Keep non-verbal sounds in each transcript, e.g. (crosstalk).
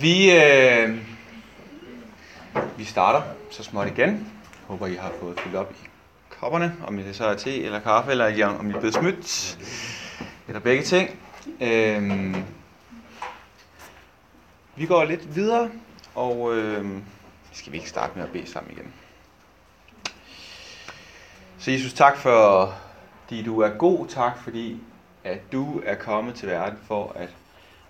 Vi, øh, vi starter så småt igen. Håber, I har fået fyldt op i kopperne, om det så er te eller kaffe, eller om I er blevet smidt, eller begge ting. Øh, vi går lidt videre, og øh, skal vi ikke starte med at bede sammen igen. Så Jesus, tak for, fordi du er god. Tak fordi, at du er kommet til verden for at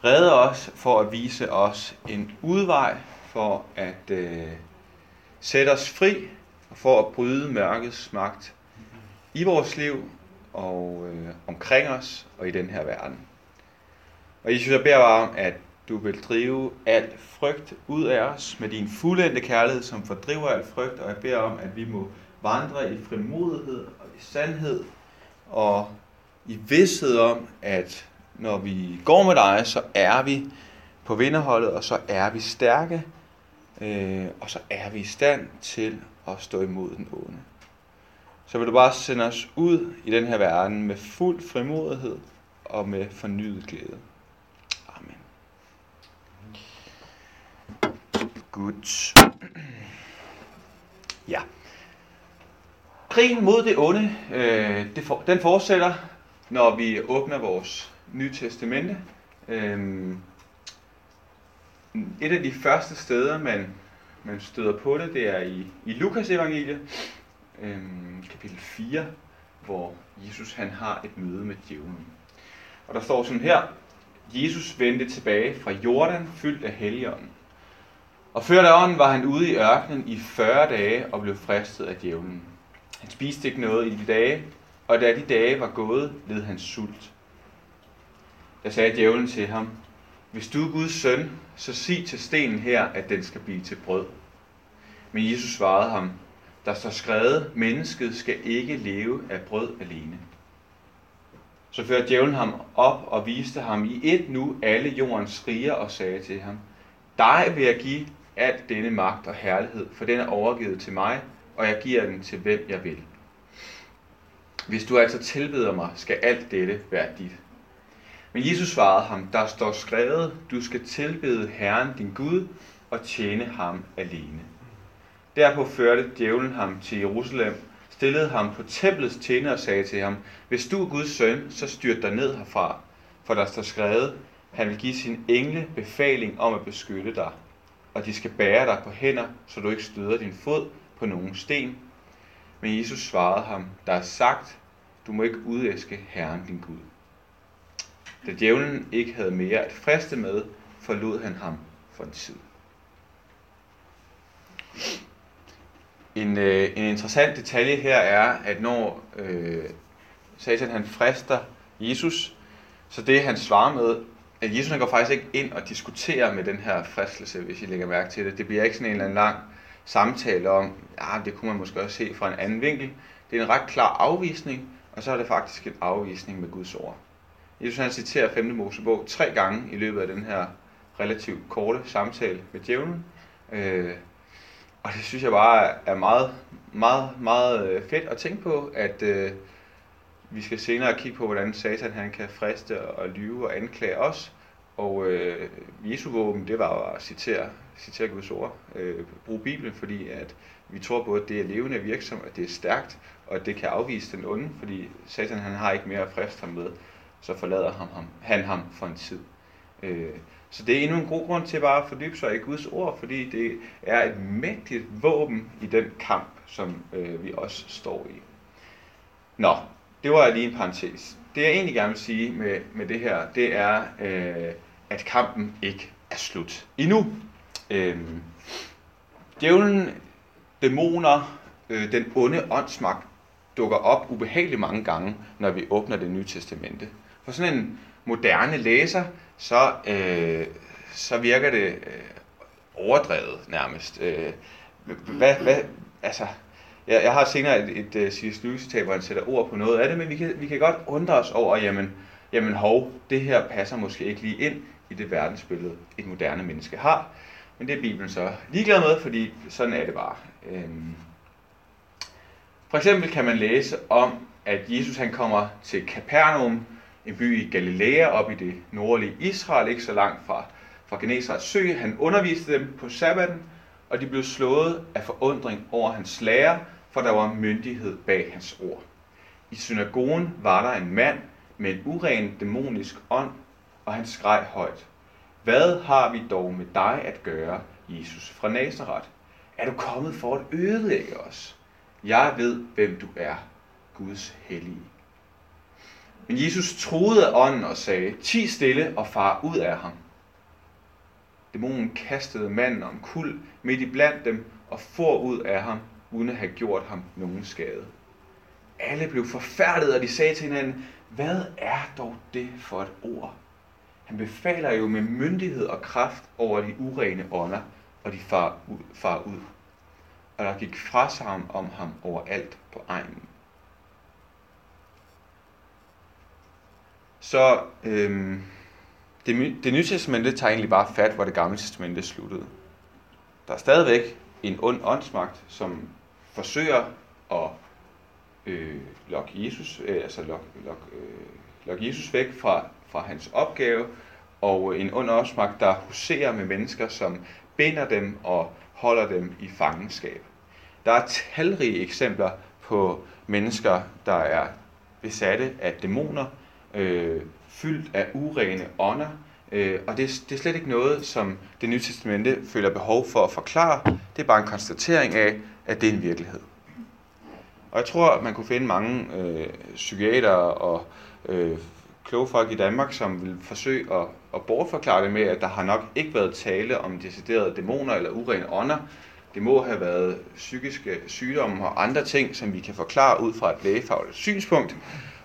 redde os, for at vise os en udvej, for at øh, sætte os fri, og for at bryde mørkets magt i vores liv og øh, omkring os og i den her verden. Og Jesus, jeg beder bare om, at du vil drive al frygt ud af os med din fuldendte kærlighed, som fordriver al frygt, og jeg beder om, at vi må vandre i frimodighed og i sandhed og i vidsthed om, at når vi går med dig, så er vi på vinderholdet, og så er vi stærke, øh, og så er vi i stand til at stå imod den onde. Så vil du bare sende os ud i den her verden med fuld frimodighed og med fornyet glæde. Amen. Godt. (clears throat) Ja. Krigen mod det onde, øh, det for, den fortsætter, når vi åbner vores Nye Testamente. Øhm, et af de første steder, man, man støder på det, det er i, i Lukas evangeliet, øhm, kapitel 4, hvor Jesus han har et møde med djævlen. Og der står sådan her, Jesus vendte tilbage fra Jordan, fyldt af helligånden. Og før da ånden var han ude i ørkenen i 40 dage og blev fristet af djævlen. Han spiste ikke noget i de dage, og da de dage var gået, led han sult. Der sagde djævlen til ham, hvis du er Guds søn, så sig til stenen her, at den skal blive til brød. Men Jesus svarede ham, der står skrevet, mennesket skal ikke leve af brød alene. Så førte djævlen ham op og viste ham i et nu alle jordens riger og sagde til ham, dig vil jeg give alt denne magt og herlighed, for den er overgivet til mig, og jeg giver den til hvem jeg vil. Hvis du altså tilbeder mig, skal alt dette være dit. Men Jesus svarede ham, der står skrevet, du skal tilbede Herren din Gud og tjene ham alene. Derpå førte djævlen ham til Jerusalem, stillede ham på templets tjener og sagde til ham, hvis du er Guds søn, så styrt dig ned herfra, for der står skrevet, han vil give sin engle befaling om at beskytte dig, og de skal bære dig på hænder, så du ikke støder din fod på nogen sten. Men Jesus svarede ham, der er sagt, du må ikke udæske Herren din Gud. Da djævlen ikke havde mere at friste med, forlod han ham for en tid. En, øh, en interessant detalje her er, at når øh, Satan han frister Jesus, så det han svarer med, at Jesus han går faktisk ikke ind og diskuterer med den her fristelse, hvis I lægger mærke til det. Det bliver ikke sådan en eller anden lang samtale om, ja, det kunne man måske også se fra en anden vinkel. Det er en ret klar afvisning, og så er det faktisk en afvisning med Guds ord. Jesus han citerer 5. Mosebog tre gange i løbet af den her relativt korte samtale med djævlen. Øh, og det synes jeg bare er meget, meget, meget øh, fedt at tænke på, at øh, vi skal senere kigge på, hvordan Satan han kan friste og lyve og anklage os. Og øh, Jesu våben, det var at citere, citere Guds ord, øh, bruge Bibelen, fordi at vi tror på, at det er levende virksomt, at det er stærkt, og at det kan afvise den onde, fordi Satan han har ikke mere at friste ham med, så forlader ham, ham, han ham for en tid. Øh, så det er endnu en god grund til bare at fordybe sig i Guds ord, fordi det er et mægtigt våben i den kamp, som øh, vi også står i. Nå, det var lige en parentes. Det jeg egentlig gerne vil sige med, med det her, det er, øh, at kampen ikke er slut endnu. Øh, djævlen, dæmoner, øh, den onde åndsmagt dukker op ubehageligt mange gange, når vi åbner det nye testamente. For sådan en moderne læser, så, øh, så virker det øh, overdrevet nærmest. Øh, hvad, hvad, altså, jeg, jeg har senere et, et, øh, et C.S. Lewis citat, hvor han sætter ord på noget af det, men vi kan, vi kan godt undre os over, jamen, jamen hov, det her passer måske ikke lige ind i det verdensbillede, et moderne menneske har. Men det er Bibelen så ligeglad med, fordi sådan er det bare. Øhm. For eksempel kan man læse om, at Jesus han kommer til Capernaum, en by i Galilea, op i det nordlige Israel, ikke så langt fra, fra Genesarets sø. Han underviste dem på sabbaten, og de blev slået af forundring over hans lære, for der var myndighed bag hans ord. I synagogen var der en mand med en uren dæmonisk ånd, og han skreg højt. Hvad har vi dog med dig at gøre, Jesus fra Nazareth? Er du kommet for at ødelægge os? Jeg ved, hvem du er, Guds hellige. Men Jesus troede af ånden og sagde, ti stille og far ud af ham. Dæmonen kastede manden om kul midt i blandt dem og for ud af ham, uden at have gjort ham nogen skade. Alle blev forfærdet, og de sagde til hinanden, hvad er dog det for et ord? Han befaler jo med myndighed og kraft over de urene ånder, og de far ud. Far ud. Og der gik frasavn om ham overalt på egnen. Så øhm, det, det nye testamente tager egentlig bare fat, hvor det gamle testamente sluttede. Der er stadigvæk en ond åndsmagt, som forsøger at øh, lokke Jesus, øh, altså lok, lok, øh, lok Jesus væk fra, fra hans opgave, og en ond åndsmagt, der huserer med mennesker, som binder dem og holder dem i fangenskab. Der er talrige eksempler på mennesker, der er besatte af dæmoner, øh, fyldt af urene ånder, øh, og det, det er slet ikke noget, som det nye testamente føler behov for at forklare. Det er bare en konstatering af, at det er en virkelighed. Og jeg tror, man kunne finde mange øh, psykiater og øh, kloge folk i Danmark, som vil forsøge at, at bortforklare det med, at der har nok ikke været tale om deciderede dæmoner eller urene ånder. Det må have været psykiske sygdomme og andre ting, som vi kan forklare ud fra et lægefagligt synspunkt.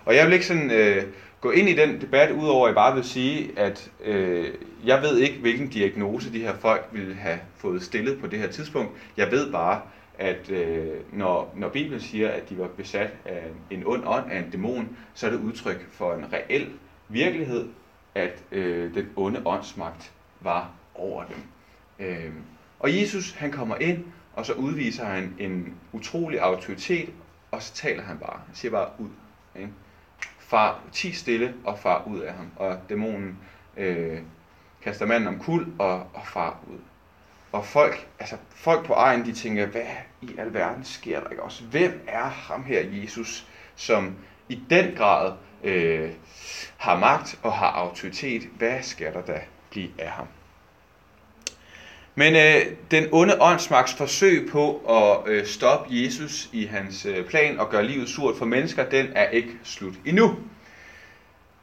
Og jeg vil ikke sådan øh, gå ind i den debat, udover at jeg bare vil sige, at øh, jeg ved ikke, hvilken diagnose de her folk ville have fået stillet på det her tidspunkt. Jeg ved bare, at øh, når, når Bibelen siger, at de var besat af en ond ånd, af en dæmon, så er det udtryk for en reel virkelighed, at øh, den onde åndsmagt var over dem. Øh, og Jesus, han kommer ind, og så udviser han en utrolig autoritet, og så taler han bare. Han siger bare ud. Ikke? Far, ti stille, og far ud af ham. Og dæmonen øh, kaster manden om kul, og, og far ud. Og folk, altså folk på egen, de tænker, hvad i alverden sker der ikke også? Hvem er ham her, Jesus, som i den grad øh, har magt og har autoritet? Hvad skal der da blive af ham? Men øh, den onde åndsmagts forsøg på at øh, stoppe Jesus i hans øh, plan og gøre livet surt for mennesker, den er ikke slut endnu.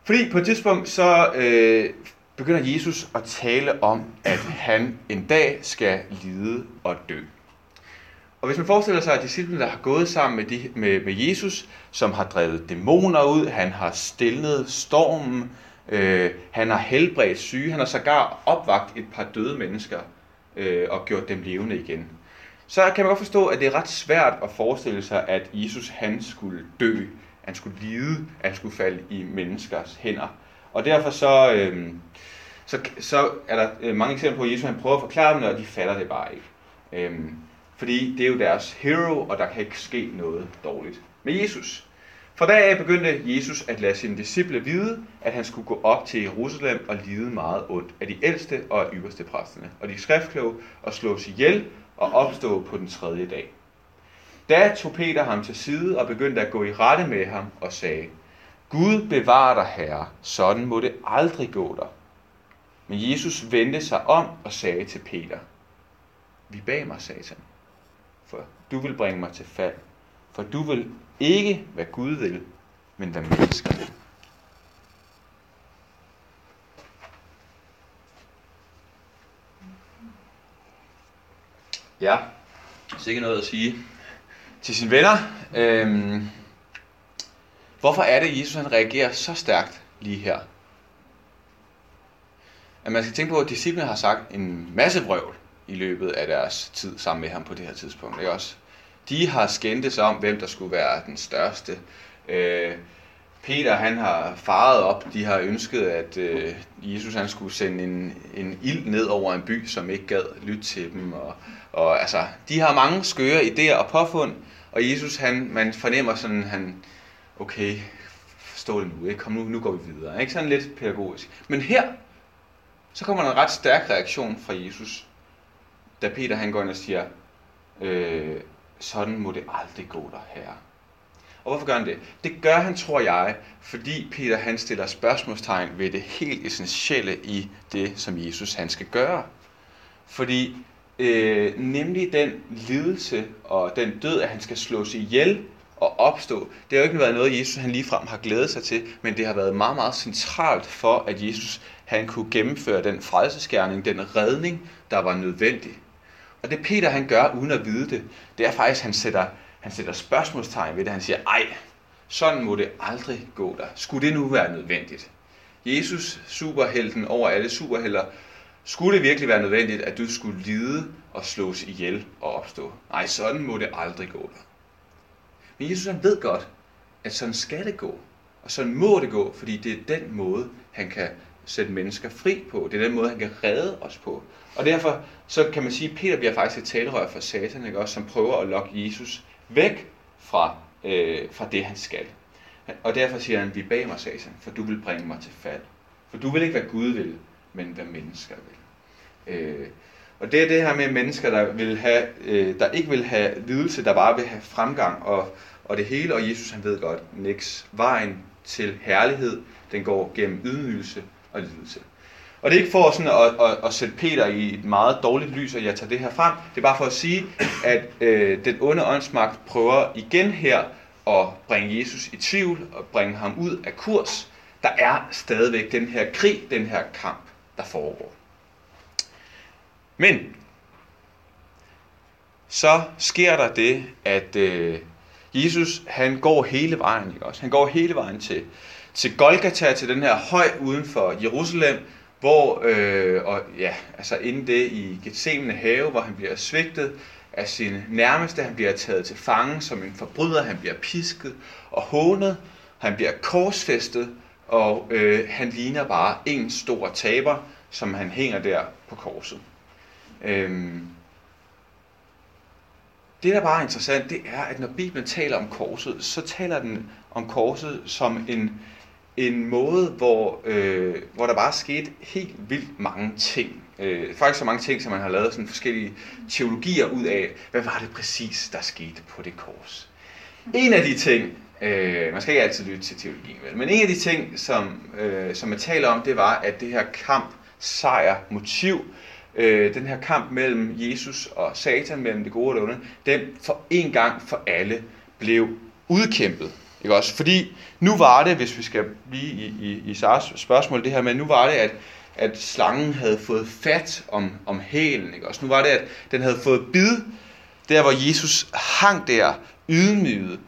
Fordi på et tidspunkt så øh, begynder Jesus at tale om, at han en dag skal lide og dø. Og hvis man forestiller sig, at disciplene, der har gået sammen med, de, med, med Jesus, som har drevet dæmoner ud, han har stillet stormen, øh, han har helbredt syge, han har sågar opvagt et par døde mennesker øh, og gjort dem levende igen. Så kan man godt forstå, at det er ret svært at forestille sig, at Jesus han skulle dø, han skulle lide, at han skulle falde i menneskers hænder. Og derfor så, øh, så, så er der øh, mange eksempler på, at Jesus han prøver at forklare dem, og de fatter det bare ikke. Øh, fordi det er jo deres hero, og der kan ikke ske noget dårligt med Jesus. For deraf begyndte Jesus at lade sine disciple vide, at han skulle gå op til Jerusalem og lide meget ondt af de ældste og ypperste præsterne, og de skriftkloge og slås ihjel og opstå på den tredje dag. Da tog Peter ham til side og begyndte at gå i rette med ham og sagde, Gud bevarer dig, Herre, sådan må det aldrig gå dig. Men Jesus vendte sig om og sagde til Peter, Vi bag mig, satan, for du vil bringe mig til fald, for du vil ikke, hvad Gud vil, men hvad mennesker vil. Ja, ikke noget at sige til sine venner. Øhm, hvorfor er det, at Jesus han reagerer så stærkt lige her? At man skal tænke på, at disciplene har sagt en masse vrøvl i løbet af deres tid sammen med ham på det her tidspunkt. Ikke også? De har skændtes om, hvem der skulle være den største. Øh, Peter han har faret op, de har ønsket, at øh, Jesus han skulle sende en, en ild ned over en by, som ikke gad lytte til dem. Og, og altså, de har mange skøre idéer og påfund, og Jesus han, man fornemmer sådan, han, okay, forstå det nu, ikke? kom nu, nu går vi videre. Ikke sådan lidt pædagogisk. Men her, så kommer der en ret stærk reaktion fra Jesus, da Peter han går ind og siger, øh, sådan må det aldrig gå der, herre. Og hvorfor gør han det? Det gør han, tror jeg, fordi Peter han stiller spørgsmålstegn ved det helt essentielle i det, som Jesus han skal gøre. Fordi øh, nemlig den lidelse og den død, at han skal slås ihjel og opstå, det har jo ikke været noget, Jesus han ligefrem har glædet sig til, men det har været meget, meget centralt for, at Jesus han kunne gennemføre den frelseskærning, den redning, der var nødvendig. Og det Peter han gør, uden at vide det, det er faktisk, at han sætter, han sætter spørgsmålstegn ved det. Han siger, ej, sådan må det aldrig gå der. Skulle det nu være nødvendigt? Jesus, superhelten over alle superhelter, skulle det virkelig være nødvendigt, at du skulle lide og slås ihjel og opstå? Nej, sådan må det aldrig gå der. Men Jesus han ved godt, at sådan skal det gå. Og sådan må det gå, fordi det er den måde, han kan sætte mennesker fri på. Det er den måde, han kan redde os på. Og derfor så kan man sige, at Peter bliver faktisk et talerør for satan, ikke? Også, som prøver at lokke Jesus væk fra, øh, fra det, han skal. Og derfor siger han, vi bag mig, satan, for du vil bringe mig til fald. For du vil ikke, hvad Gud vil, men hvad mennesker vil. Øh, og det er det her med mennesker, der, vil have, øh, der ikke vil have lidelse, der bare vil have fremgang og, og det hele. Og Jesus han ved godt, niks vejen til herlighed, den går gennem ydmygelse og lidelse. Og det er ikke for sådan at, at, at sætte Peter i et meget dårligt lys, at jeg tager det her frem. Det er bare for at sige, at øh, den onde åndsmagt prøver igen her at bringe Jesus i tvivl og bringe ham ud af kurs. Der er stadigvæk den her krig, den her kamp, der foregår. Men så sker der det, at øh, Jesus han går hele vejen, ikke også? Han går hele vejen til, til Golgata, til den her høj uden for Jerusalem, hvor, øh, og ja, altså inden det i Gethsemane have, hvor han bliver svigtet af sin nærmeste, han bliver taget til fange som en forbryder, han bliver pisket og hånet, han bliver korsfæstet, og øh, han ligner bare en stor taber, som han hænger der på korset. Øhm, det, der bare er interessant, det er, at når Bibelen taler om korset, så taler den om korset som en, en måde, hvor, øh, hvor der bare skete helt vildt mange ting. Øh, faktisk så mange ting, som man har lavet sådan forskellige teologier ud af, hvad var det præcis, der skete på det kors. En af de ting, øh, man skal ikke altid lytte til teologien, vel, men en af de ting, som, øh, som man taler om, det var, at det her kamp, sejr, motiv, øh, den her kamp mellem Jesus og Satan, mellem det gode og det onde, den for en gang for alle blev udkæmpet. Ikke også? Fordi nu var det, hvis vi skal blive i, i, i Sars spørgsmål, det her med, nu var det, at, at slangen havde fået fat om, om hælen. Ikke også? Nu var det, at den havde fået bid, der hvor Jesus hang der, ydmyget,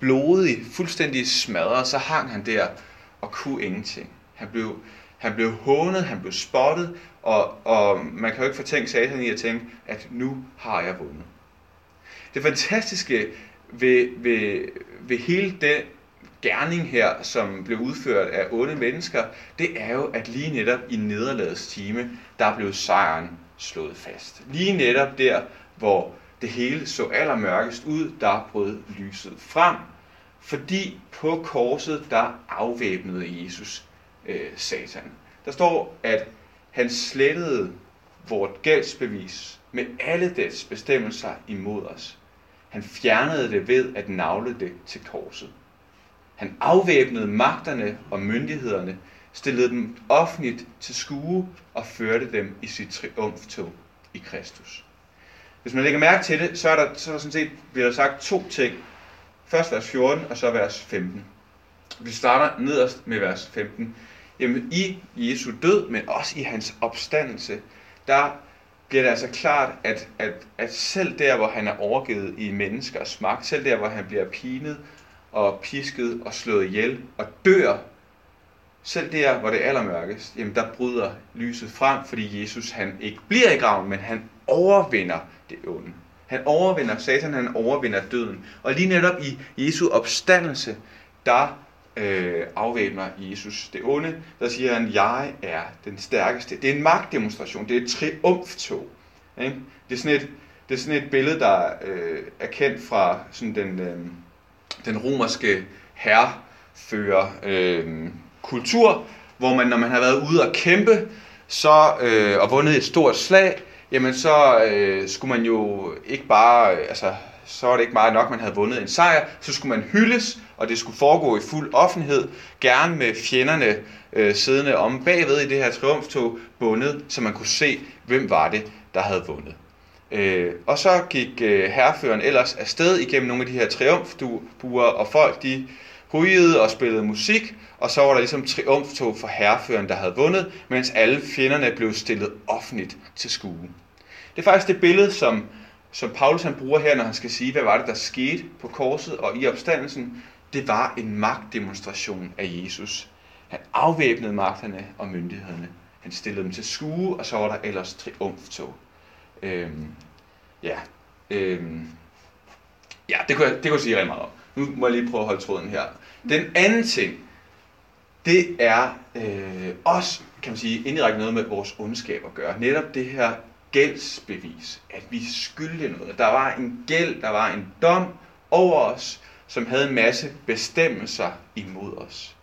blodig, fuldstændig smadret, så hang han der og kunne ingenting. Han blev, han blev hånet, han blev spottet, og, og man kan jo ikke fortænke satan i at tænke, at nu har jeg vundet. Det fantastiske ved, ved, ved hele den gerning her, som blev udført af onde mennesker, det er jo, at lige netop i nederlagets time, der blev sejren slået fast. Lige netop der, hvor det hele så allermørkest ud, der brød lyset frem, fordi på korset, der afvæbnede Jesus øh, Satan. Der står, at han slettede vort gældsbevis med alle dets bestemmelser imod os. Han fjernede det ved at navle det til korset. Han afvæbnede magterne og myndighederne, stillede dem offentligt til skue og førte dem i sit triumftog i Kristus. Hvis man lægger mærke til det, så er der, så er der sådan set bliver der sagt to ting. Først vers 14, og så vers 15. Vi starter nederst med vers 15. Jamen, i Jesu død, men også i hans opstandelse, der bliver det altså klart, at, at, at selv der, hvor han er overgivet i menneskers magt, selv der, hvor han bliver pinet og pisket og slået ihjel og dør, selv der, hvor det er allermørkest, jamen der bryder lyset frem, fordi Jesus han ikke bliver i graven, men han overvinder det onde. Han overvinder Satan, han overvinder døden. Og lige netop i Jesu opstandelse, der øh, afvæbner Jesus det onde, der siger han, jeg er den stærkeste. Det er en magtdemonstration, det er et triumftog. Ikke? Det, er sådan et, det er sådan et billede, der øh, er kendt fra sådan den, øh, den romerske herrefører øh, kultur, hvor man, når man har været ude og kæmpe, så, øh, og vundet et stort slag, jamen så øh, skulle man jo ikke bare, øh, altså så var det ikke meget nok, man havde vundet en sejr, så skulle man hyldes, og det skulle foregå i fuld offentlighed, gerne med fjenderne øh, siddende om bagved i det her triumftog bundet, så man kunne se, hvem var det, der havde vundet. Øh, og så gik øh, herreføren ellers afsted igennem nogle af de her triumfbuer, og folk de hujede og spillede musik, og så var der ligesom triumftog for herreføren, der havde vundet, mens alle fjenderne blev stillet offentligt til skue. Det er faktisk det billede, som, som Paulus han bruger her, når han skal sige, hvad var det, der skete på korset og i opstandelsen. Det var en magtdemonstration af Jesus. Han afvæbnede magterne og myndighederne. Han stillede dem til skue, og så var der ellers triumftog. Øhm, ja, øhm, ja, det kunne, jeg, det kunne jeg sige rigtig meget om. Nu må jeg lige prøve at holde tråden her. Den anden ting, det er øh, også, kan man sige, indirekte noget med vores ondskab at gøre. Netop det her gældsbevis, at vi skyldte noget. Der var en gæld, der var en dom over os, som havde en masse bestemmelser imod os.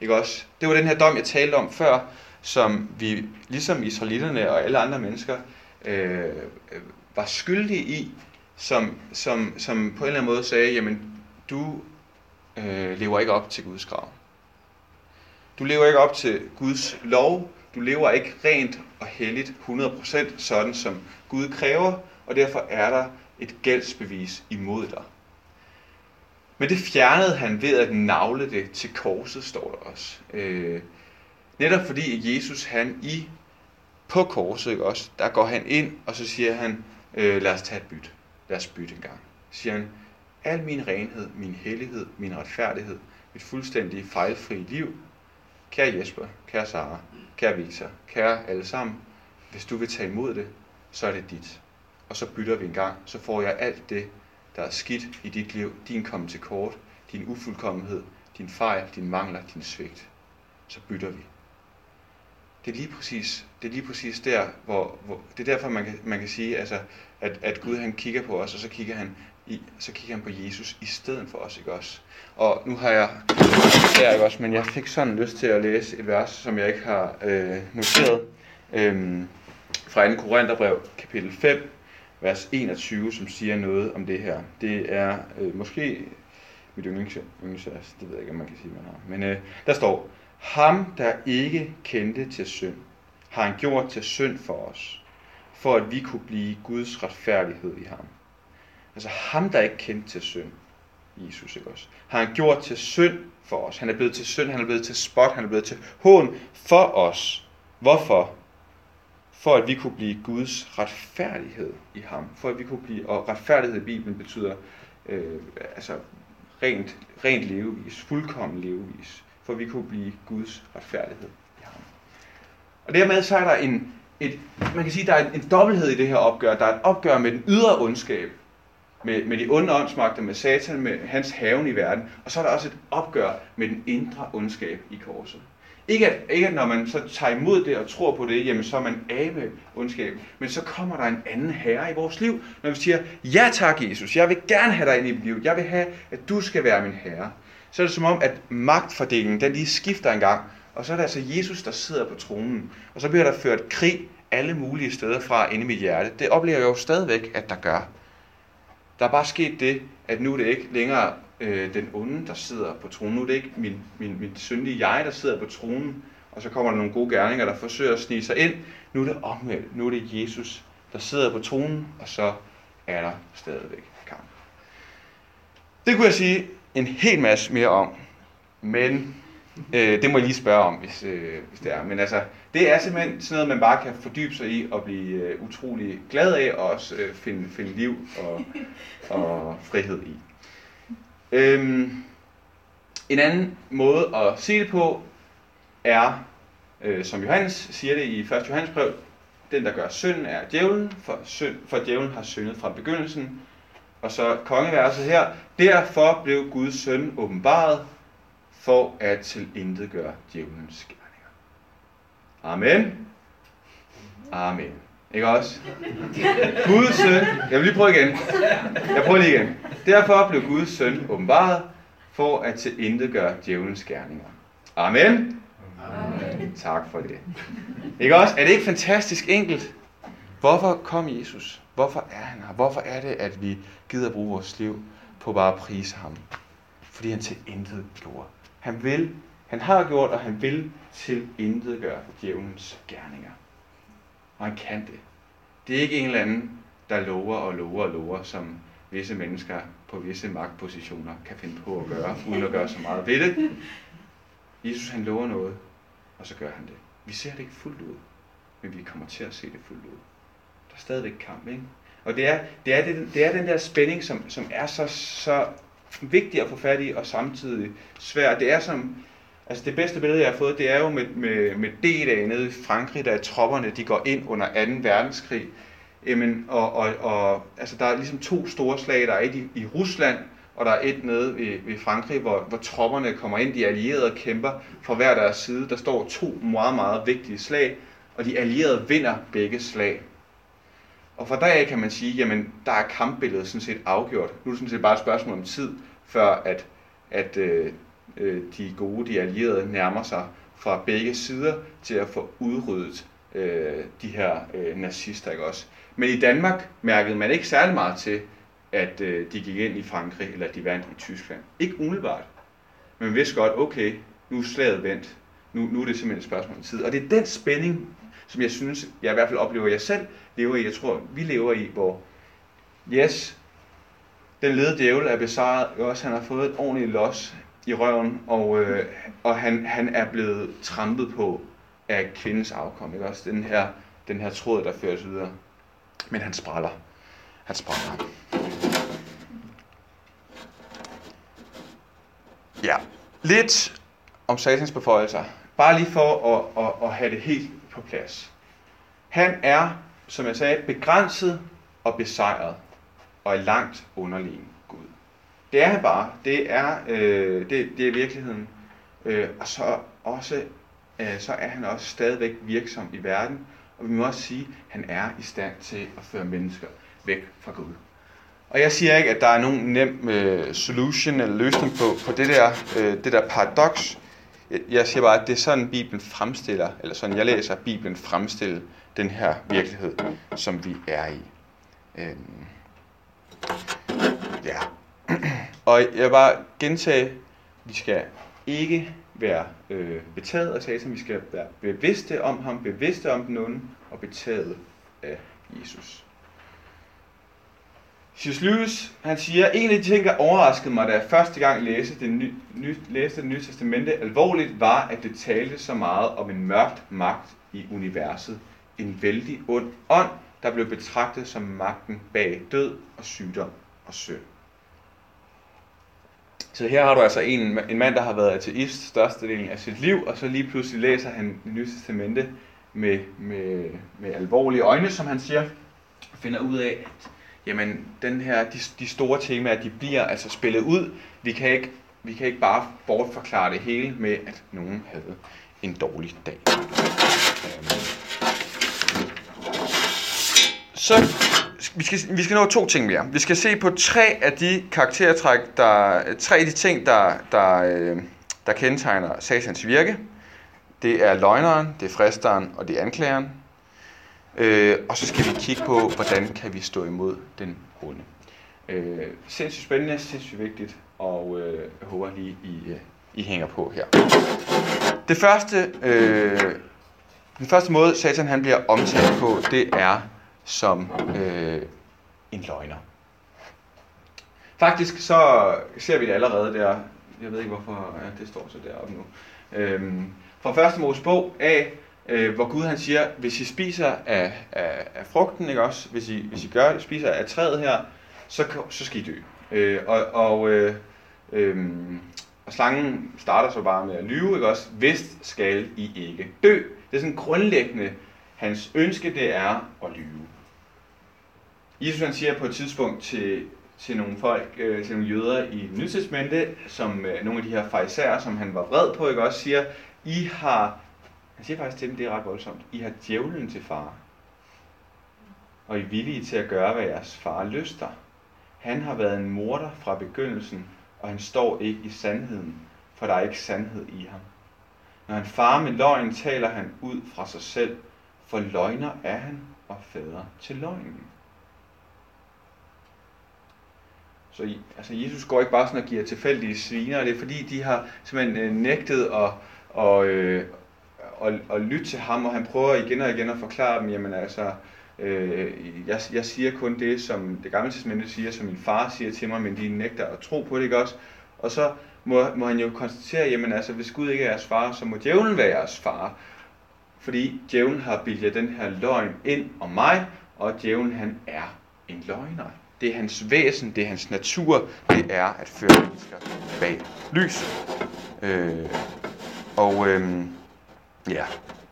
Ikke også? Det var den her dom, jeg talte om før, som vi, ligesom israelitterne og alle andre mennesker, øh, var skyldige i, som, som, som på en eller anden måde sagde, jamen, du øh, lever ikke op til Guds krav. Du lever ikke op til Guds lov. Du lever ikke rent og helligt 100% sådan, som Gud kræver, og derfor er der et gældsbevis imod dig. Men det fjernede han ved at navle det til korset, står der også. Øh, netop fordi Jesus han i på korset, ikke også, der går han ind, og så siger han, øh, lad os tage et byt. Lad os bytte en gang. Så siger han, al min renhed, min hellighed, min retfærdighed, mit fuldstændig fejlfri liv, kære Jesper, kære Sara, kære Victor, kære alle sammen, hvis du vil tage imod det, så er det dit. Og så bytter vi en gang, så får jeg alt det, der er skidt i dit liv, din komme til kort, din ufuldkommenhed, din fejl, din mangler, din svigt. Så bytter vi. Det er lige præcis, det er lige præcis der, hvor, hvor det er derfor, man kan, man kan sige, altså, at, at Gud han kigger på os, og så kigger han i, så kigger han på Jesus i stedet for os, ikke også? Og nu har jeg her, ikke også, men jeg fik sådan lyst til at læse et vers, som jeg ikke har øh, noteret, øh, fra 2. Korintherbrev, kapitel 5, vers 21, som siger noget om det her. Det er øh, måske mit yndlingsvers, det ved jeg ikke, om man kan sige, man har. Men øh, der står, ham, der ikke kendte til synd, har han gjort til synd for os, for at vi kunne blive Guds retfærdighed i ham. Altså ham, der ikke kendte til synd, Jesus, ikke også? Har han gjort til synd for os. Han er blevet til synd, han er blevet til spot, han er blevet til hån for os. Hvorfor? For at vi kunne blive Guds retfærdighed i ham. For at vi kunne blive, og retfærdighed i Bibelen betyder øh, altså rent, rent levevis, fuldkommen levevis. For at vi kunne blive Guds retfærdighed i ham. Og dermed så er der en, et, man kan sige, der er en, en dobbelthed i det her opgør. Der er et opgør med den ydre ondskab, med, med de onde åndsmagter, med satan, med hans haven i verden. Og så er der også et opgør med den indre ondskab i korset. Ikke at, ikke at når man så tager imod det og tror på det, jamen så er man af med ondskab. Men så kommer der en anden herre i vores liv, når vi siger, ja tak Jesus, jeg vil gerne have dig ind i mit liv. Jeg vil have, at du skal være min herre. Så er det som om, at magtfordelingen, den lige skifter en gang. Og så er det altså Jesus, der sidder på tronen. Og så bliver der ført krig alle mulige steder fra inde i mit hjerte. Det oplever jeg jo stadigvæk, at der gør. Der er bare sket det, at nu er det ikke længere øh, den onde, der sidder på tronen. Nu er det ikke min, min, min syndige jeg, der sidder på tronen, og så kommer der nogle gode gerninger, der forsøger at snige sig ind. Nu er det omvendt. Nu er det Jesus, der sidder på tronen, og så er der stadigvæk kamp. Det kunne jeg sige en hel masse mere om, men øh, det må jeg lige spørge om, hvis, øh, hvis det er. Men altså, det er simpelthen sådan noget, man bare kan fordybe sig i og blive øh, utrolig glad af, og også øh, finde, finde liv og, (laughs) og frihed i. Øhm, en anden måde at se det på er, øh, som Johannes siger det i 1. Johannes brev, den der gør synd er djævlen, for, synd, for djævlen har syndet fra begyndelsen. Og så kongeverset her, derfor blev Guds søn åbenbaret for at tilintetgøre djævelens gerninger. Amen. Amen. Ikke også? Guds søn, jeg vil lige prøve igen. Jeg prøver lige igen. Derfor blev Guds søn åbenbaret for at tilintetgøre djævelens gerninger. Amen. Amen. tak for det. Ikke også? Er det ikke fantastisk enkelt? Hvorfor kom Jesus? Hvorfor er han her? Hvorfor er det, at vi gider bruge vores liv på bare at prise ham? Fordi han til intet gjorde. Han vil, han har gjort, og han vil til intet gøre djævelens gerninger. Og han kan det. Det er ikke en eller anden, der lover og lover og lover, som visse mennesker på visse magtpositioner kan finde på at gøre, uden at gøre så meget ved det. Jesus han lover noget, og så gør han det. Vi ser det ikke fuldt ud, men vi kommer til at se det fuldt ud. Der er stadigvæk kamp, ikke? Og det er, det er, det, det er den der spænding, som, som er så, så vigtig at få fat i, og samtidig svær. Det er som, altså det bedste billede, jeg har fået, det er jo med, med, med D-dag nede i Frankrig, da tropperne de går ind under 2. verdenskrig. Jamen, og, og, og, altså der er ligesom to store slag, der er et i, i Rusland, og der er et nede ved, ved Frankrig, hvor, hvor tropperne kommer ind, de allierede kæmper fra hver deres side. Der står to meget, meget vigtige slag, og de allierede vinder begge slag. Og fra dag af kan man sige, jamen der er kampbilledet sådan set afgjort. Nu er det sådan set bare et spørgsmål om tid, før at, at øh, øh, de gode, de allierede, nærmer sig fra begge sider til at få udryddet øh, de her øh, nazister. Ikke også? Men i Danmark mærkede man ikke særlig meget til, at øh, de gik ind i Frankrig, eller at de vandt i Tyskland. Ikke umiddelbart. Men man vidste godt, okay, nu er slaget vendt. Nu, nu er det simpelthen et spørgsmål om tid. Og det er den spænding, som jeg synes, jeg i hvert fald oplever, jeg selv lever i. Jeg tror, vi lever i, hvor yes, den lede djævel er besejret. Også han har fået et ordentligt los i røven, og, øh, og han, han er blevet trampet på af kvindens afkom. Ikke? Også den her, den her tråd, der føres videre. Men han spræller. Han spræller. Ja, lidt om satans beføjelser. Bare lige for at, at, at have det helt på plads. Han er, som jeg sagde, begrænset og besejret, og er langt underlegen Gud. Det er han bare. Det er, øh, det, det er virkeligheden. Øh, og så også øh, så er han også stadigvæk virksom i verden, og vi må også sige, at han er i stand til at føre mennesker væk fra Gud. Og jeg siger ikke, at der er nogen nem øh, solution eller løsning på, på det, der, øh, det der paradoks. Jeg siger bare, at det er sådan, Bibelen fremstiller, eller sådan jeg læser Bibelen fremstille den her virkelighed, som vi er i. Øhm, ja. (clears throat) Og jeg vil bare gentage, vi skal ikke være øh, betaget af Satan, vi skal være bevidste om ham, bevidste om den onde, og betaget af Jesus. C.S. Lewis, han siger, en af de ting, der overraskede mig, da jeg første gang læste det, ny, ny, læste det nye testamente alvorligt, var, at det talte så meget om en mørkt magt i universet. En vældig ond ånd, der blev betragtet som magten bag død og sygdom og synd. Så her har du altså en, en mand, der har været ateist størstedelen af sit liv, og så lige pludselig læser han det nye testamente med, med, med alvorlige øjne, som han siger, og finder ud af, at jamen, den her, de, de store temaer, de bliver altså spillet ud. Vi kan ikke, vi kan ikke bare bortforklare det hele med, at nogen havde en dårlig dag. Øhm. Så vi skal, vi skal nå to ting mere. Vi skal se på tre af de karaktertræk, der, tre af de ting, der, der, øh, der kendetegner satans virke. Det er løgneren, det er fristeren og det er anklageren. Øh, og så skal vi kigge på, hvordan kan vi stå imod den onde. Øh, sindssygt spændende, sindssygt vigtigt, og øh, jeg håber lige, I, øh, I hænger på her. Det første, øh, den første måde, Satan han bliver omtalt på, det er som øh, en løgner. Faktisk så ser vi det allerede der. Jeg ved ikke, hvorfor ja, det står så deroppe nu. Øhm, fra første Mosebog af, øh, hvor Gud han siger, hvis I spiser af, af, af frugten, ikke også? Hvis I, hvis I gør, spiser af træet her, så, så skal I dø. Øh, og, og, øh, øh, og slangen starter så bare med at lyve, ikke også? Vist skal I ikke dø. Det er sådan grundlæggende, hans ønske det er at lyve. Jesus han siger på et tidspunkt til, til nogle folk, øh, til nogle jøder i Nytestamentet, som øh, nogle af de her farisæer, som han var vred på, ikke også siger, I har, han siger faktisk til dem, det er ret voldsomt, I har djævlen til far. Og I er villige til at gøre, hvad jeres far lyster. Han har været en morder fra begyndelsen, og han står ikke i sandheden, for der er ikke sandhed i ham. Når han farer med løgn, taler han ud fra sig selv, for løgner er han og fader til løgnen. Så altså, Jesus går ikke bare sådan og giver tilfældige sviner, det er fordi, de har simpelthen øh, nægtet at, og, øh, og, og lytte til ham, og han prøver igen og igen at forklare dem, jamen altså, øh, jeg, jeg siger kun det, som det gamle testamente siger, som min far siger til mig, men de nægter at tro på det, ikke også? Og så må, må han jo konstatere, jamen altså, hvis Gud ikke er jeres far, så må djævlen være jeres far. Fordi djævlen har bildet den her løgn ind om mig, og djævlen han er en løgner. Det er hans væsen, det er hans natur, det er at føre mennesker bag lys. Øh, og øh, ja,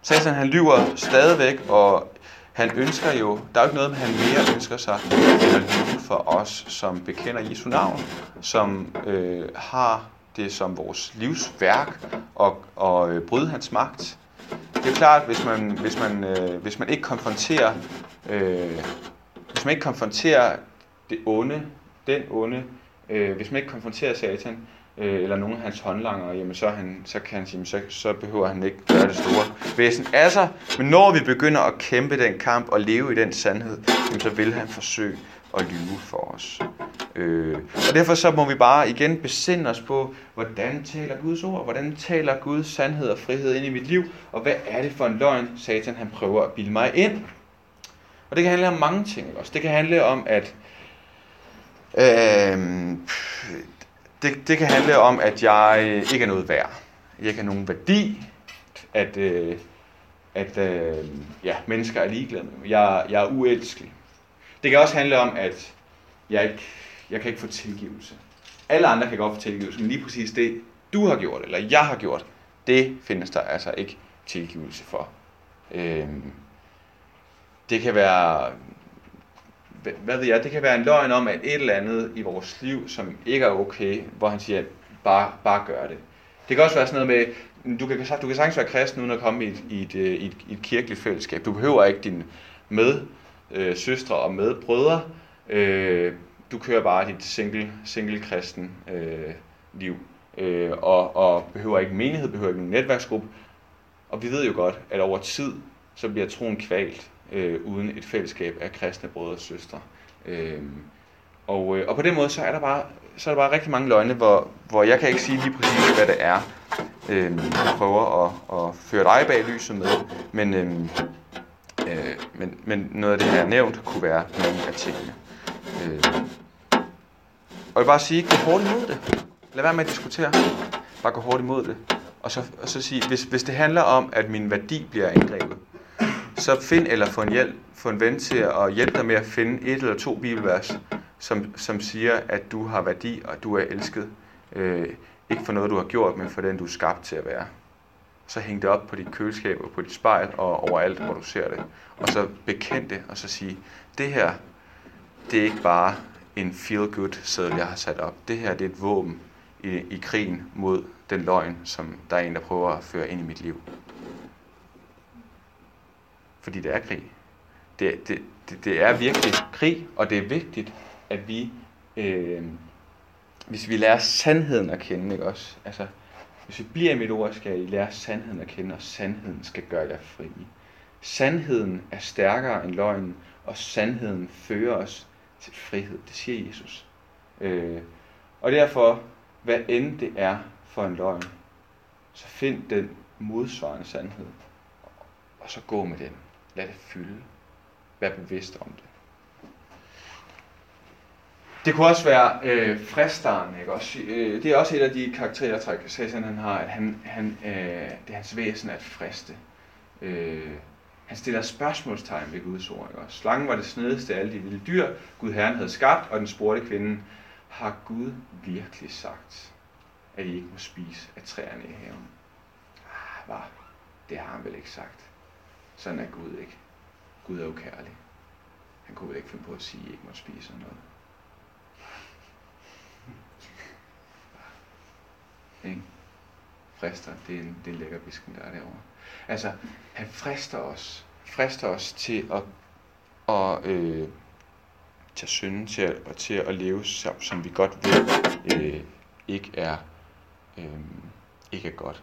Satan han lyver stadigvæk, og han ønsker jo, der er jo ikke noget, han mere ønsker sig, end at lyve for os, som bekender Jesu navn, som øh, har det som vores livsværk og, og øh, bryde hans magt. Det er klart, hvis man, hvis man, øh, hvis man ikke konfronterer, øh, hvis man ikke konfronterer det onde, den onde, øh, hvis man ikke konfronterer Satan, øh, eller nogen af hans håndlanger, jamen så, han, så, kan han sige, så, så behøver han ikke gøre det store væsen af sig. Men når vi begynder at kæmpe den kamp og leve i den sandhed, jamen så vil han forsøge at lyve for os. Øh, og derfor så må vi bare igen besinde os på, hvordan taler Guds ord, hvordan taler Guds sandhed og frihed ind i mit liv, og hvad er det for en løgn, Satan han prøver at bilde mig ind. Og det kan handle om mange ting også. Det kan handle om, at øh, det, det kan handle om, at jeg ikke er noget værd. Jeg ikke har nogen værdi, at, øh, at øh, ja, mennesker er ligeglade med mig. Jeg, jeg er uelskelig. Det kan også handle om, at jeg, ikke, jeg kan ikke få tilgivelse. Alle andre kan godt få tilgivelse, men lige præcis det, du har gjort, eller jeg har gjort, det findes der altså ikke tilgivelse for. Øh, det kan være, hvad ved jeg, det kan være en løgn om, at et eller andet i vores liv, som ikke er okay, hvor han siger, bare, bare gør det. Det kan også være sådan noget med, du kan, du kan sagtens være kristen uden at komme i et, i et, øh, i et, i et kirkeligt fællesskab. Du behøver ikke din med øh, søstre og med brødre. Øh, du kører bare dit single, single kristen øh, liv, øh, og, og behøver ikke menighed, behøver ikke en netværksgruppe. Og vi ved jo godt, at over tid, så bliver troen kvalt øh, uden et fællesskab af kristne brødre og søstre. Øh, og, øh, og på den måde, så er der bare, så er der bare rigtig mange løgne, hvor, hvor jeg kan ikke sige lige præcis, hvad det er, øh, jeg prøver at, at føre dig bag lyset med, men, øh, øh, men, men noget af det her nævnt kunne være nogle af tingene. Øh, og jeg vil bare sige, gå hårdt imod det. Lad være med at diskutere. Bare gå hårdt imod det. Og så, og så sige, hvis, hvis det handler om, at min værdi bliver angrebet, så find eller få en, hjælp, få en ven til at hjælpe dig med at finde et eller to bibelvers, som, som siger, at du har værdi, og du er elsket. Øh, ikke for noget, du har gjort, men for den, du er skabt til at være. Så hæng det op på dit køleskab og på dit spejl og overalt, hvor du ser det. Og så bekend det, og så sige, det her, det er ikke bare en feel-good sædel, jeg har sat op. Det her det er et våben i, i krigen mod den løgn, som der er en, der prøver at føre ind i mit liv. Fordi det er krig. Det, det, det, det er virkelig krig, og det er vigtigt, at vi, øh, hvis vi lærer sandheden at kende, ikke også? Altså, hvis vi bliver i mit ord, skal I lære sandheden at kende, og sandheden skal gøre jer fri. Sandheden er stærkere end løgnen, og sandheden fører os til frihed. Det siger Jesus. Øh, og derfor, hvad end det er for en løgn, så find den modsvarende sandhed, og så gå med den. Lad det fylde. Vær bevidst om det. Det kunne også være øh, fristeren, ikke også? Øh, det er også et af de karaktertræk, Satan han har, at han, han, øh, det er hans væsen at friste. Øh, han stiller spørgsmålstegn ved Guds ord. Ikke? Slangen var det snedigste af alle de vilde dyr, Gud Herren havde skabt, og den spurgte kvinden, har Gud virkelig sagt, at I ikke må spise af træerne i haven? Ah, var, Det har han vel ikke sagt. Sådan er Gud ikke. Gud er jo kærlig. Han kunne vel ikke finde på at sige, at I ikke må spise noget. Ikke? Frister, det er en, det er en lækker bisken, der er derovre. Altså, han frister os, frister os til at, at øh, til synden synde, til at, og til at leve, som, som vi godt ved, øh, ikke er, øh, ikke er godt.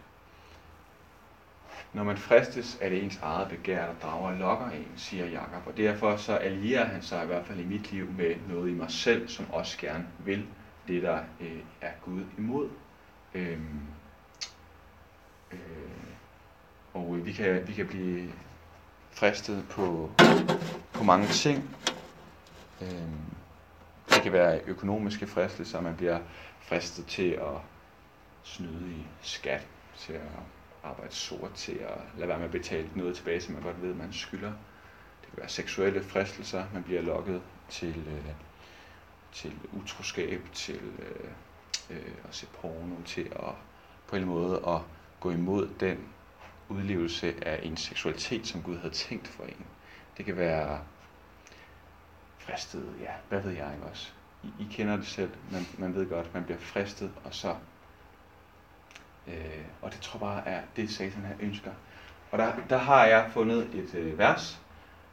Når man fristes, er det ens eget begær, der drager og lokker en, siger Jakob. Og derfor så allierer han sig i hvert fald i mit liv med noget i mig selv, som også gerne vil det, der øh, er Gud imod. Øhm, øh, og vi kan, vi kan blive fristet på, på mange ting. Øhm, det kan være økonomiske fristelser, man bliver fristet til at snyde i skat, til at arbejde sort, til at lade være med at betale noget tilbage, som man godt ved, man skylder. Det kan være seksuelle fristelser, man bliver lokket til, øh, til utroskab, til øh, øh, at se porno, til at på en måde at gå imod den udlevelse af en seksualitet, som Gud havde tænkt for en. Det kan være fristet, ja, hvad ved jeg ikke også. I, I kender det selv, man, man ved godt, man bliver fristet, og så, øh, og det tror jeg bare er det, Satan her ønsker. Og der, der har jeg fundet et øh, vers,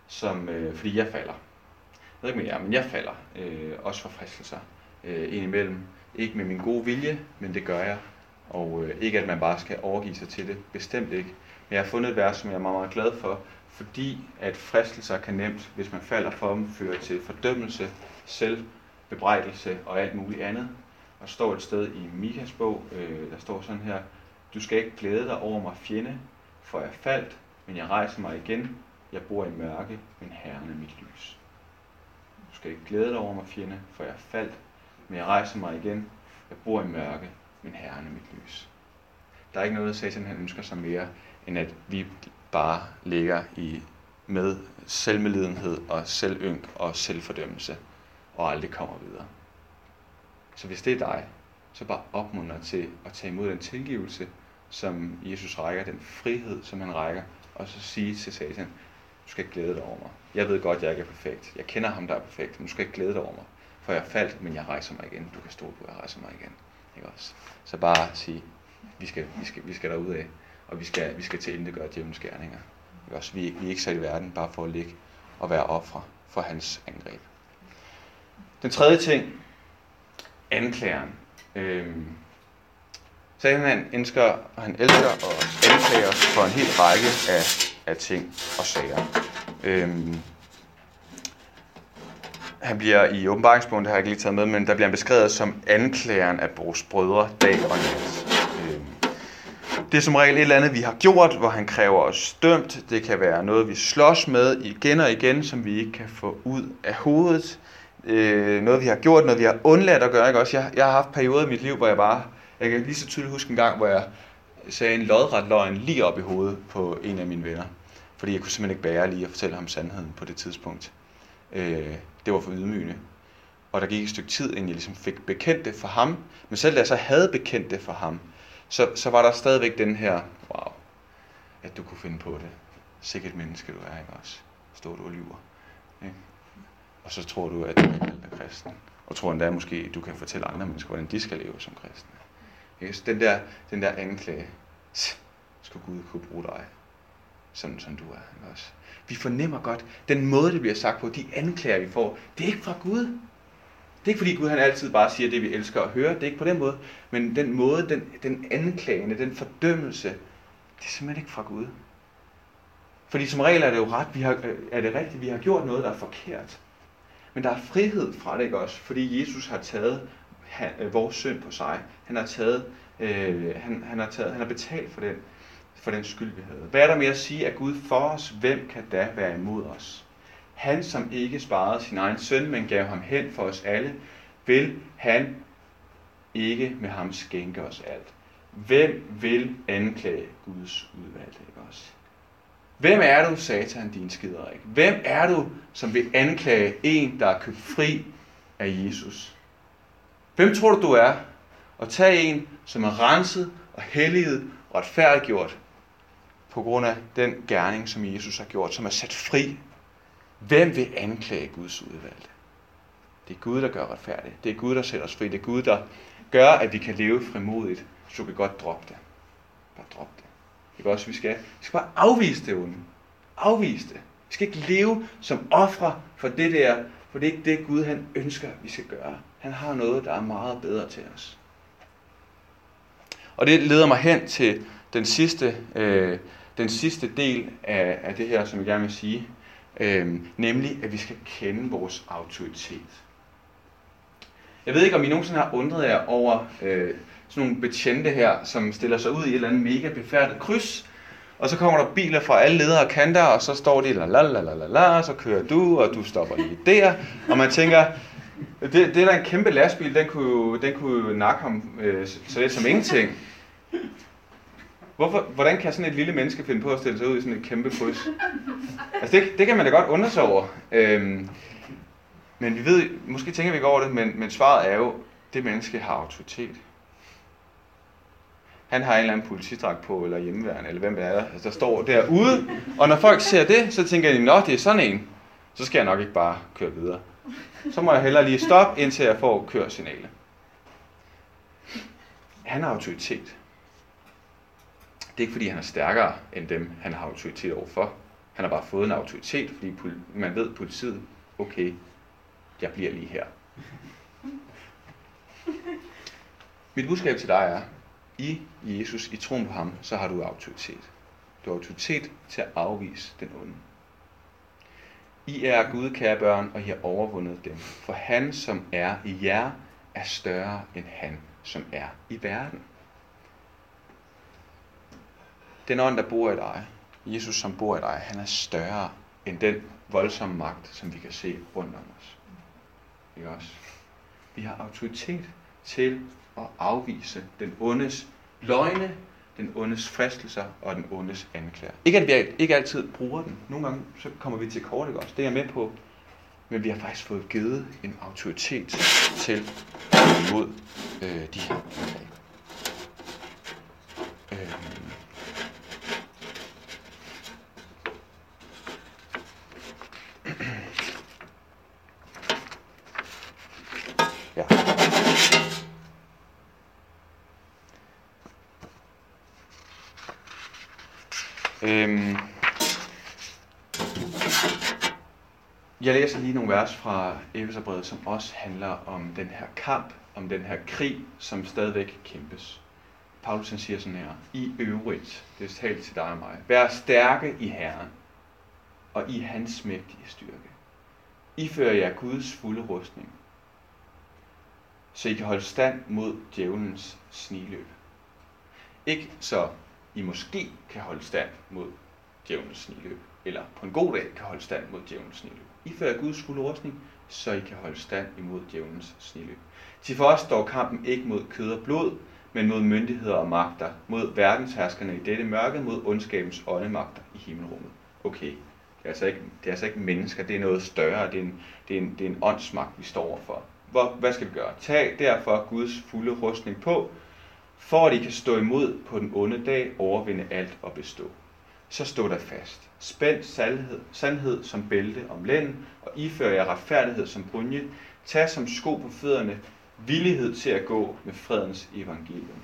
som, øh, fordi jeg falder. Jeg ved ikke med jer, men jeg falder, øh, også for fristelser øh, indimellem. Ikke med min gode vilje, men det gør jeg. Og øh, ikke at man bare skal overgive sig til det, bestemt ikke. Men jeg har fundet et vers, som jeg er meget, meget glad for, fordi at fristelser kan nemt, hvis man falder for dem, føre til fordømmelse, selvbebrejdelse og alt muligt andet. Og der står et sted i Mikas bog, øh, der står sådan her, du skal ikke glæde dig over mig fjende, for jeg faldt, men jeg rejser mig igen. Jeg bor i mørke, men Herren er mit lys. Du skal ikke glæde dig over mig fjende, for jeg faldt, men jeg rejser mig igen. Jeg bor i mørke, men Herren er mit lys. Der er ikke noget, Satan han ønsker sig mere, end at vi bare ligger i med selvmedlidenhed og selvynk og selvfordømmelse og aldrig kommer videre. Så hvis det er dig, så bare opmuntre til at tage imod den tilgivelse, som Jesus rækker, den frihed, som han rækker, og så sige til Satan, du skal ikke glæde dig over mig. Jeg ved godt, jeg ikke er perfekt. Jeg kender ham, der er perfekt, men du skal ikke glæde dig over mig. For jeg faldt, men jeg rejser mig igen. Du kan stå på, at jeg rejser mig igen. Ikke også? Så bare sige, vi skal, vi skal, vi skal derud af og vi skal, vi skal til det gøre djævnens gerninger. Ikke Også, vi, vi er ikke sat i verden bare for at ligge og være ofre for hans angreb. Den tredje ting, anklageren. Øhm, så han ønsker, og han elsker at anklage os for en hel række af, af ting og sager. Øhm, han bliver i åbenbaringsbogen, det har jeg ikke lige taget med, men der bliver han beskrevet som anklageren af vores brødre dag og nat. Øhm, det er som regel et eller andet, vi har gjort, hvor han kræver os dømt. Det kan være noget, vi slås med igen og igen, som vi ikke kan få ud af hovedet. Øh, noget, vi har gjort, noget, vi har undladt at gøre. Ikke? Også jeg, jeg har haft perioder i mit liv, hvor jeg bare... Jeg kan lige så tydeligt huske en gang, hvor jeg sagde en lodret løgn lige op i hovedet på en af mine venner. Fordi jeg kunne simpelthen ikke bære lige at fortælle ham sandheden på det tidspunkt. Øh, det var for ydmygende. Og der gik et stykke tid, inden jeg ligesom fik bekendt det for ham. Men selv da jeg så havde bekendt det for ham, så, så var der stadigvæk den her, wow, at du kunne finde på det. Sikkert menneske du er, ikke også? Står du og lyver. Ikke? Og så tror du, at du er kaldt kristen. Og tror endda måske, at du kan fortælle andre mennesker, hvordan de skal leve som kristne. Ikke? Så den der, den der anklage, skulle Gud kunne bruge dig, sådan som du er. Ikke også? Vi fornemmer godt, den måde, det bliver sagt på, de anklager, vi får, det er ikke fra Gud. Det er ikke fordi Gud han altid bare siger det, vi elsker at høre. Det er ikke på den måde. Men den måde, den, den anklagende, den fordømmelse, det er simpelthen ikke fra Gud. Fordi som regel er det jo ret, vi har, øh, er det rigtigt, vi har gjort noget, der er forkert. Men der er frihed fra det ikke også, fordi Jesus har taget han, øh, vores synd på sig. Han har taget, øh, han, han, har taget, han har betalt for den, for den skyld, vi havde. Hvad er der med at sige, at Gud for os, hvem kan da være imod os? Han, som ikke sparede sin egen søn, men gav ham hen for os alle, vil han ikke med ham skænke os alt. Hvem vil anklage Guds udvalgte, ikke også? Hvem er du, satan, din skiderik? Hvem er du, som vil anklage en, der er købt fri af Jesus? Hvem tror du, du er? Og tage en, som er renset og helliget og retfærdiggjort på grund af den gerning, som Jesus har gjort, som er sat fri Hvem vil anklage Guds udvalgte? Det er Gud, der gør retfærdigt. Det er Gud, der sætter os fri. Det er Gud, der gør, at vi kan leve frimodigt. Så du kan godt droppe det. Bare drop det. Ikke også, vi skal, vi skal bare afvise det onde. Afvise det. Vi skal ikke leve som ofre for det der, for det er ikke det Gud han ønsker, vi skal gøre. Han har noget, der er meget bedre til os. Og det leder mig hen til den sidste øh, den sidste del af, af det her, som jeg gerne vil sige, øh, nemlig at vi skal kende vores autoritet. Jeg ved ikke, om I nogensinde har undret jer over øh, sådan nogle betjente her, som stiller sig ud i et eller andet mega befærdet kryds, og så kommer der biler fra alle ledere og kanter, og så står de la la la la la la, og så kører du, og du stopper lige der, og man tænker, det, det er da en kæmpe lastbil, den kunne jo, den kunne jo nakke ham øh, så lidt som ingenting. Hvorfor, hvordan kan sådan et lille menneske finde på at stille sig ud i sådan et kæmpe kryds? Altså det, det kan man da godt undre sig over. Øhm, men vi ved, måske tænker vi ikke over det, men, men svaret er jo, det menneske har autoritet. Han har en eller anden politidrag på, eller hjemmeværende, eller hvem det er, der står derude. Og når folk ser det, så tænker de, nå, det er sådan en. Så skal jeg nok ikke bare køre videre. Så må jeg hellere lige stoppe, indtil jeg får køresignalet. Han har autoritet. Det er ikke fordi, han er stærkere end dem, han har autoritet overfor. Han har bare fået en autoritet, fordi man ved politiet, okay, jeg bliver lige her. Mit budskab til dig er, i Jesus, i troen på ham, så har du autoritet. Du har autoritet til at afvise den onde. I er Gud, kære børn, og I har overvundet dem. For han, som er i jer, er større end han, som er i verden. Den ånd, der bor i dig, Jesus, som bor i dig, han er større end den voldsomme magt, som vi kan se rundt om os. Ikke også? Vi har autoritet til og afvise den ondes løgne, den ondes fristelser og den ondes anklager. Ikke at vi ikke altid bruger den. Nogle gange så kommer vi til kort, ikke også? Det er jeg med på. Men vi har faktisk fået givet en autoritet til imod øh, de her anklager. Jeg læser lige nogle vers fra Efeserbrevet, som også handler om den her kamp, om den her krig, som stadigvæk kæmpes. Paulus han siger sådan her, i øvrigt, det er talt til dig og mig, vær stærke i Herren, og i hans mægtige styrke. I fører jer Guds fulde rustning, så I kan holde stand mod djævelens sniløb. Ikke så i måske kan holde stand mod djævelens sniløb, eller på en god dag kan holde stand mod djævelens sniløb. I Guds fulde rustning, så I kan holde stand imod djævelens snille. Til for os står kampen ikke mod kød og blod, men mod myndigheder og magter, mod verdensherskerne i dette mørke, mod ondskabens åndemagter i himmelrummet. Okay, det er altså ikke, det er altså ikke mennesker, det er noget større, det er en, det er en, det er en åndsmagt, vi står overfor. Hvor, hvad skal vi gøre? Tag derfor Guds fulde rustning på, for at I kan stå imod på den onde dag, overvinde alt og bestå. Så stå der fast. Spænd sandhed, sandhed som bælte om lænden, og ifør jer retfærdighed som brunje. Tag som sko på fødderne villighed til at gå med fredens evangelium.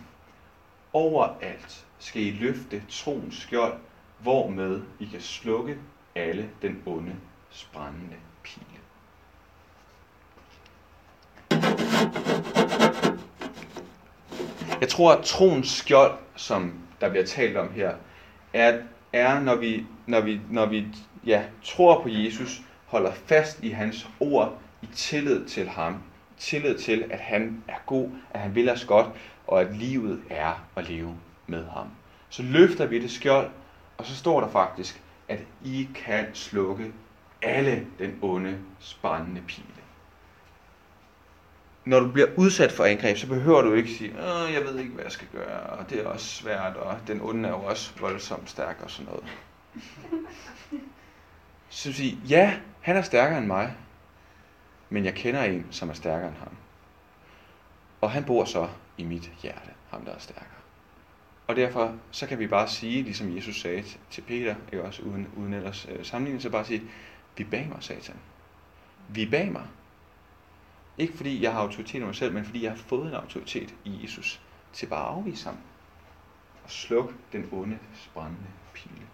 Overalt skal I løfte troens skjold, hvormed I kan slukke alle den onde, sprændende pile. Jeg tror, at troens skjold, som der bliver talt om her, er, er når vi, når vi, når vi ja, tror på Jesus, holder fast i hans ord, i tillid til ham, tillid til, at han er god, at han vil os godt, og at livet er at leve med ham. Så løfter vi det skjold, og så står der faktisk, at I kan slukke alle den onde, spændende pile når du bliver udsat for angreb, så behøver du ikke sige, Åh, jeg ved ikke, hvad jeg skal gøre, og det er også svært, og den onde er jo også voldsomt stærk og sådan noget. Så sige, ja, han er stærkere end mig, men jeg kender en, som er stærkere end ham. Og han bor så i mit hjerte, ham der er stærkere. Og derfor så kan vi bare sige, ligesom Jesus sagde til Peter, ikke også uden, uden ellers øh, sammenligning, så bare sige, vi bag mig, satan. Vi bag mig. Ikke fordi jeg har autoritet over mig selv, men fordi jeg har fået en autoritet i Jesus til bare at afvise ham og slukke den onde, brændende pile.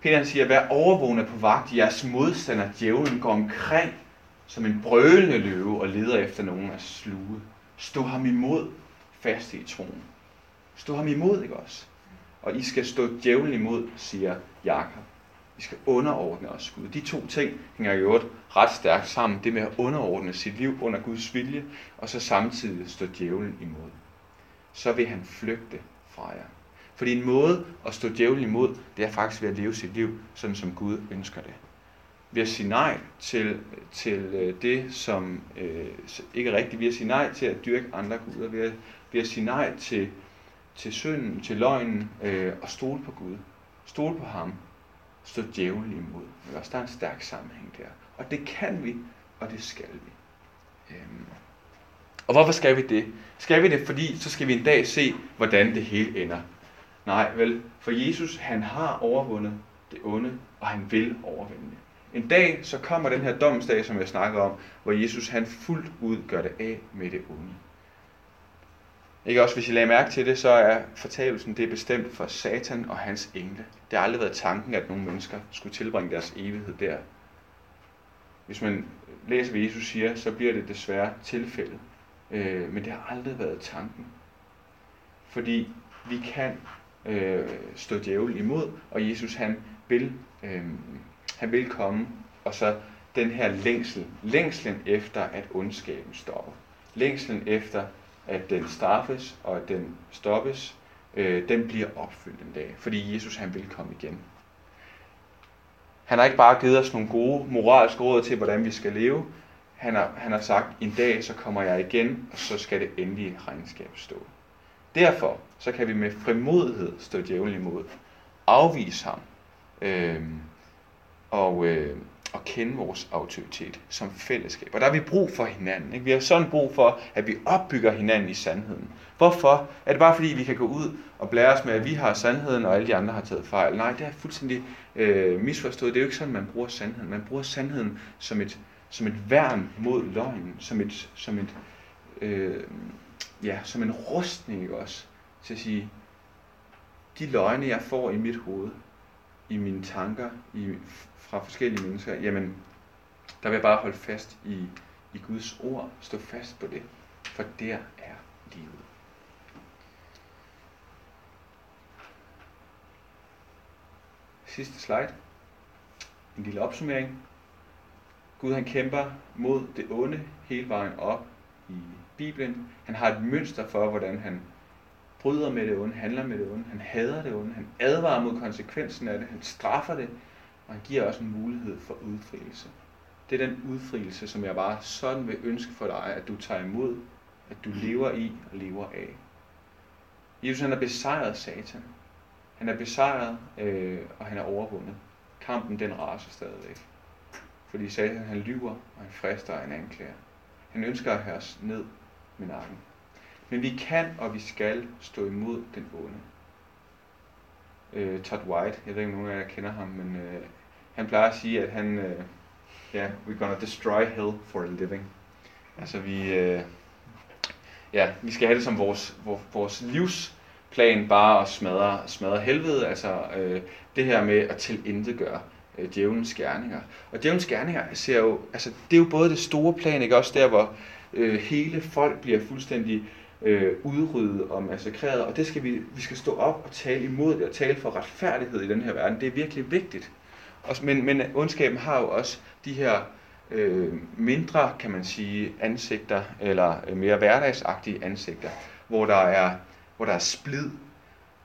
Peter siger, vær overvågne på vagt. Jeres modstander, djævlen, går omkring som en brølende løve og leder efter nogen at sluge. Stå ham imod fast i troen. Stå ham imod, ikke også? og I skal stå djævlen imod, siger Jakob. Vi skal underordne os Gud. De to ting hænger jo ret stærkt sammen. Det med at underordne sit liv under Guds vilje, og så samtidig stå djævlen imod. Så vil han flygte fra jer. Fordi en måde at stå djævlen imod, det er faktisk ved at leve sit liv, sådan som Gud ønsker det. Ved at sige nej til, til øh, det, som øh, ikke er rigtigt. Ved at sige nej til at dyrke andre guder. Ved at, ved at sige nej til, til synden, til løgnen, øh, og stole på Gud. Stole på ham. Stå djævlen imod. Også der er en stærk sammenhæng der. Og det kan vi, og det skal vi. Øhm. Og hvorfor skal vi det? Skal vi det, fordi så skal vi en dag se, hvordan det hele ender. Nej, vel, for Jesus, han har overvundet det onde, og han vil overvinde det. En dag, så kommer den her domsdag, som jeg snakker om, hvor Jesus, han fuldt ud gør det af med det onde. Ikke også, hvis I lagde mærke til det, så er fortabelsen det er bestemt for Satan og hans engle. Det har aldrig været tanken, at nogle mennesker skulle tilbringe deres evighed der. Hvis man læser, hvad Jesus siger, så bliver det desværre tilfældet. Øh, men det har aldrig været tanken. Fordi vi kan øh, stå djævel imod, og Jesus han vil, øh, han vil komme, og så den her længsel, længslen efter at ondskaben stopper. Længslen efter at den straffes og at den stoppes, øh, den bliver opfyldt en dag, fordi Jesus han vil komme igen. Han har ikke bare givet os nogle gode moralske råd til, hvordan vi skal leve. Han har, han har sagt, en dag så kommer jeg igen, og så skal det endelige regnskab stå. Derfor så kan vi med frimodighed stå djævlen imod, afvise ham øh, og, øh, at kende vores autoritet som fællesskab. Og der har vi brug for hinanden. Ikke? Vi har sådan brug for, at vi opbygger hinanden i sandheden. Hvorfor? Er det bare fordi, vi kan gå ud og blære os med, at vi har sandheden, og alle de andre har taget fejl? Nej, det er fuldstændig øh, misforstået. Det er jo ikke sådan, man bruger sandheden. Man bruger sandheden som et, som et værn mod løgnen, som et, som et, øh, ja, som en rustning ikke også, til at sige, de løgne, jeg får i mit hoved, i mine tanker, i, fra forskellige mennesker, jamen, der vil jeg bare holde fast i, i Guds ord, stå fast på det, for der er livet. Sidste slide. En lille opsummering. Gud han kæmper mod det onde hele vejen op i Bibelen. Han har et mønster for, hvordan han bryder med det onde, handler med det onde, han hader det onde, han advarer mod konsekvensen af det, han straffer det, og han giver også en mulighed for udfrielse. Det er den udfrielse, som jeg bare sådan vil ønske for dig, at du tager imod, at du lever i og lever af. Jesus han har besejret Satan. Han er besejret, øh, og han er overvundet. Kampen den raser stadigvæk. Fordi Satan han lyver, og han frister en anklager. Han ønsker at have os ned med nakken. Men vi kan og vi skal stå imod den onde. Øh, Todd White, jeg ved ikke, om nogen af jer kender ham, men øh, han plejer at sige, at han, øh, ja, yeah, we're gonna destroy hell for a living. Altså vi, øh, ja, vi skal have det som vores, vores livsplan bare at smadre, smadre helvede, altså øh, det her med at tilintetgøre øh, djævelens gerninger. Og djævelens gerninger ser jo, altså det er jo både det store plan, ikke også der, hvor øh, hele folk bliver fuldstændig øh, udryddet og massakreret, og det skal vi, vi skal stå op og tale imod det, og tale for retfærdighed i den her verden. Det er virkelig vigtigt. Og, men, men ondskaben har jo også de her øh, mindre, kan man sige, ansigter, eller øh, mere hverdagsagtige ansigter, hvor der er, hvor der er splid,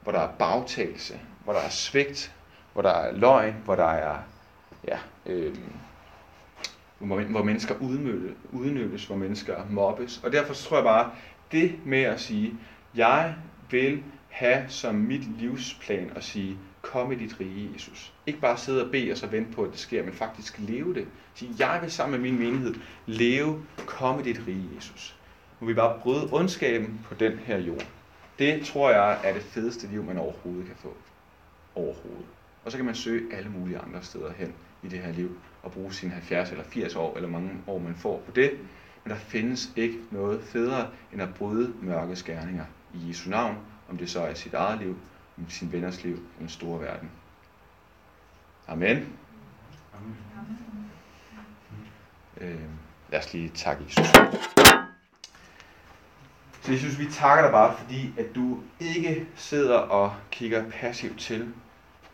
hvor der er bagtagelse, hvor der er svigt, hvor der er løgn, hvor der er, ja, øh, hvor, hvor mennesker udnyttes, hvor mennesker mobbes. Og derfor tror jeg bare, det med at sige, jeg vil have som mit livsplan at sige, kom i dit rige, Jesus. Ikke bare sidde og bede og så vente på, at det sker, men faktisk leve det. Sige, jeg vil sammen med min menighed leve, kom i dit rige, Jesus. Må vi bare bryde ondskaben på den her jord. Det tror jeg er det fedeste liv, man overhovedet kan få. Overhovedet. Og så kan man søge alle mulige andre steder hen i det her liv, og bruge sine 70 eller 80 år, eller mange år man får på det. Men der findes ikke noget federe, end at bryde mørke skærninger i Jesu navn, om det så er sit eget liv, om sin venners liv, i den store verden. Amen. Amen. Øh, lad os lige takke Jesus. Så Jesus, vi takker dig bare, fordi at du ikke sidder og kigger passivt til,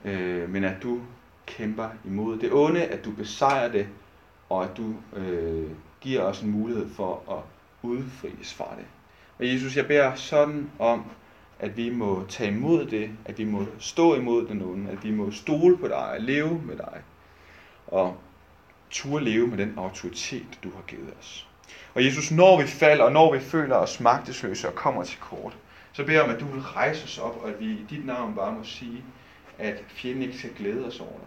øh, men at du kæmper imod det onde, at du besejrer det, og at du øh, giver os en mulighed for at udfries fra det. Og Jesus, jeg beder sådan om, at vi må tage imod det, at vi må stå imod den onde, at vi må stole på dig, leve med dig, og turde leve med den autoritet, du har givet os. Og Jesus, når vi falder, og når vi føler os magtesløse og kommer til kort, så beder jeg om, at du vil rejse os op, og at vi i dit navn bare må sige, at fjenden ikke skal glæde os over,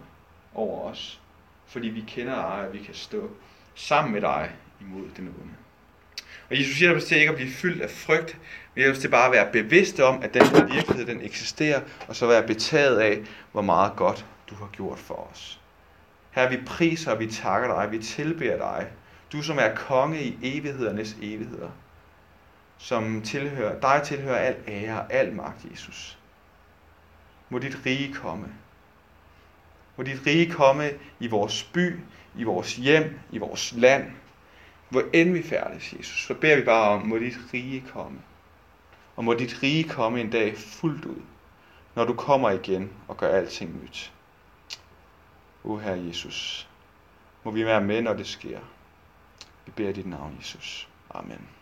over os, fordi vi kender dig, og vi kan stå sammen med dig imod den onde. Og Jesus hjælper os til ikke at blive fyldt af frygt, men hjælper os til bare at være bevidste om, at den her virkelighed, den eksisterer, og så være betaget af, hvor meget godt du har gjort for os. Her vi priser og vi takker dig, vi tilbeder dig. Du som er konge i evighedernes evigheder. Som tilhører, dig tilhører al ære og al magt, Jesus. Må dit rige komme. Må dit rige komme i vores by, i vores hjem, i vores land. Hvor end vi færdes, Jesus, så beder vi bare om, må dit rige komme. Og må dit rige komme en dag fuldt ud, når du kommer igen og gør alting nyt. O Herre Jesus, må vi være med, når det sker. Vi beder dit navn, Jesus. Amen.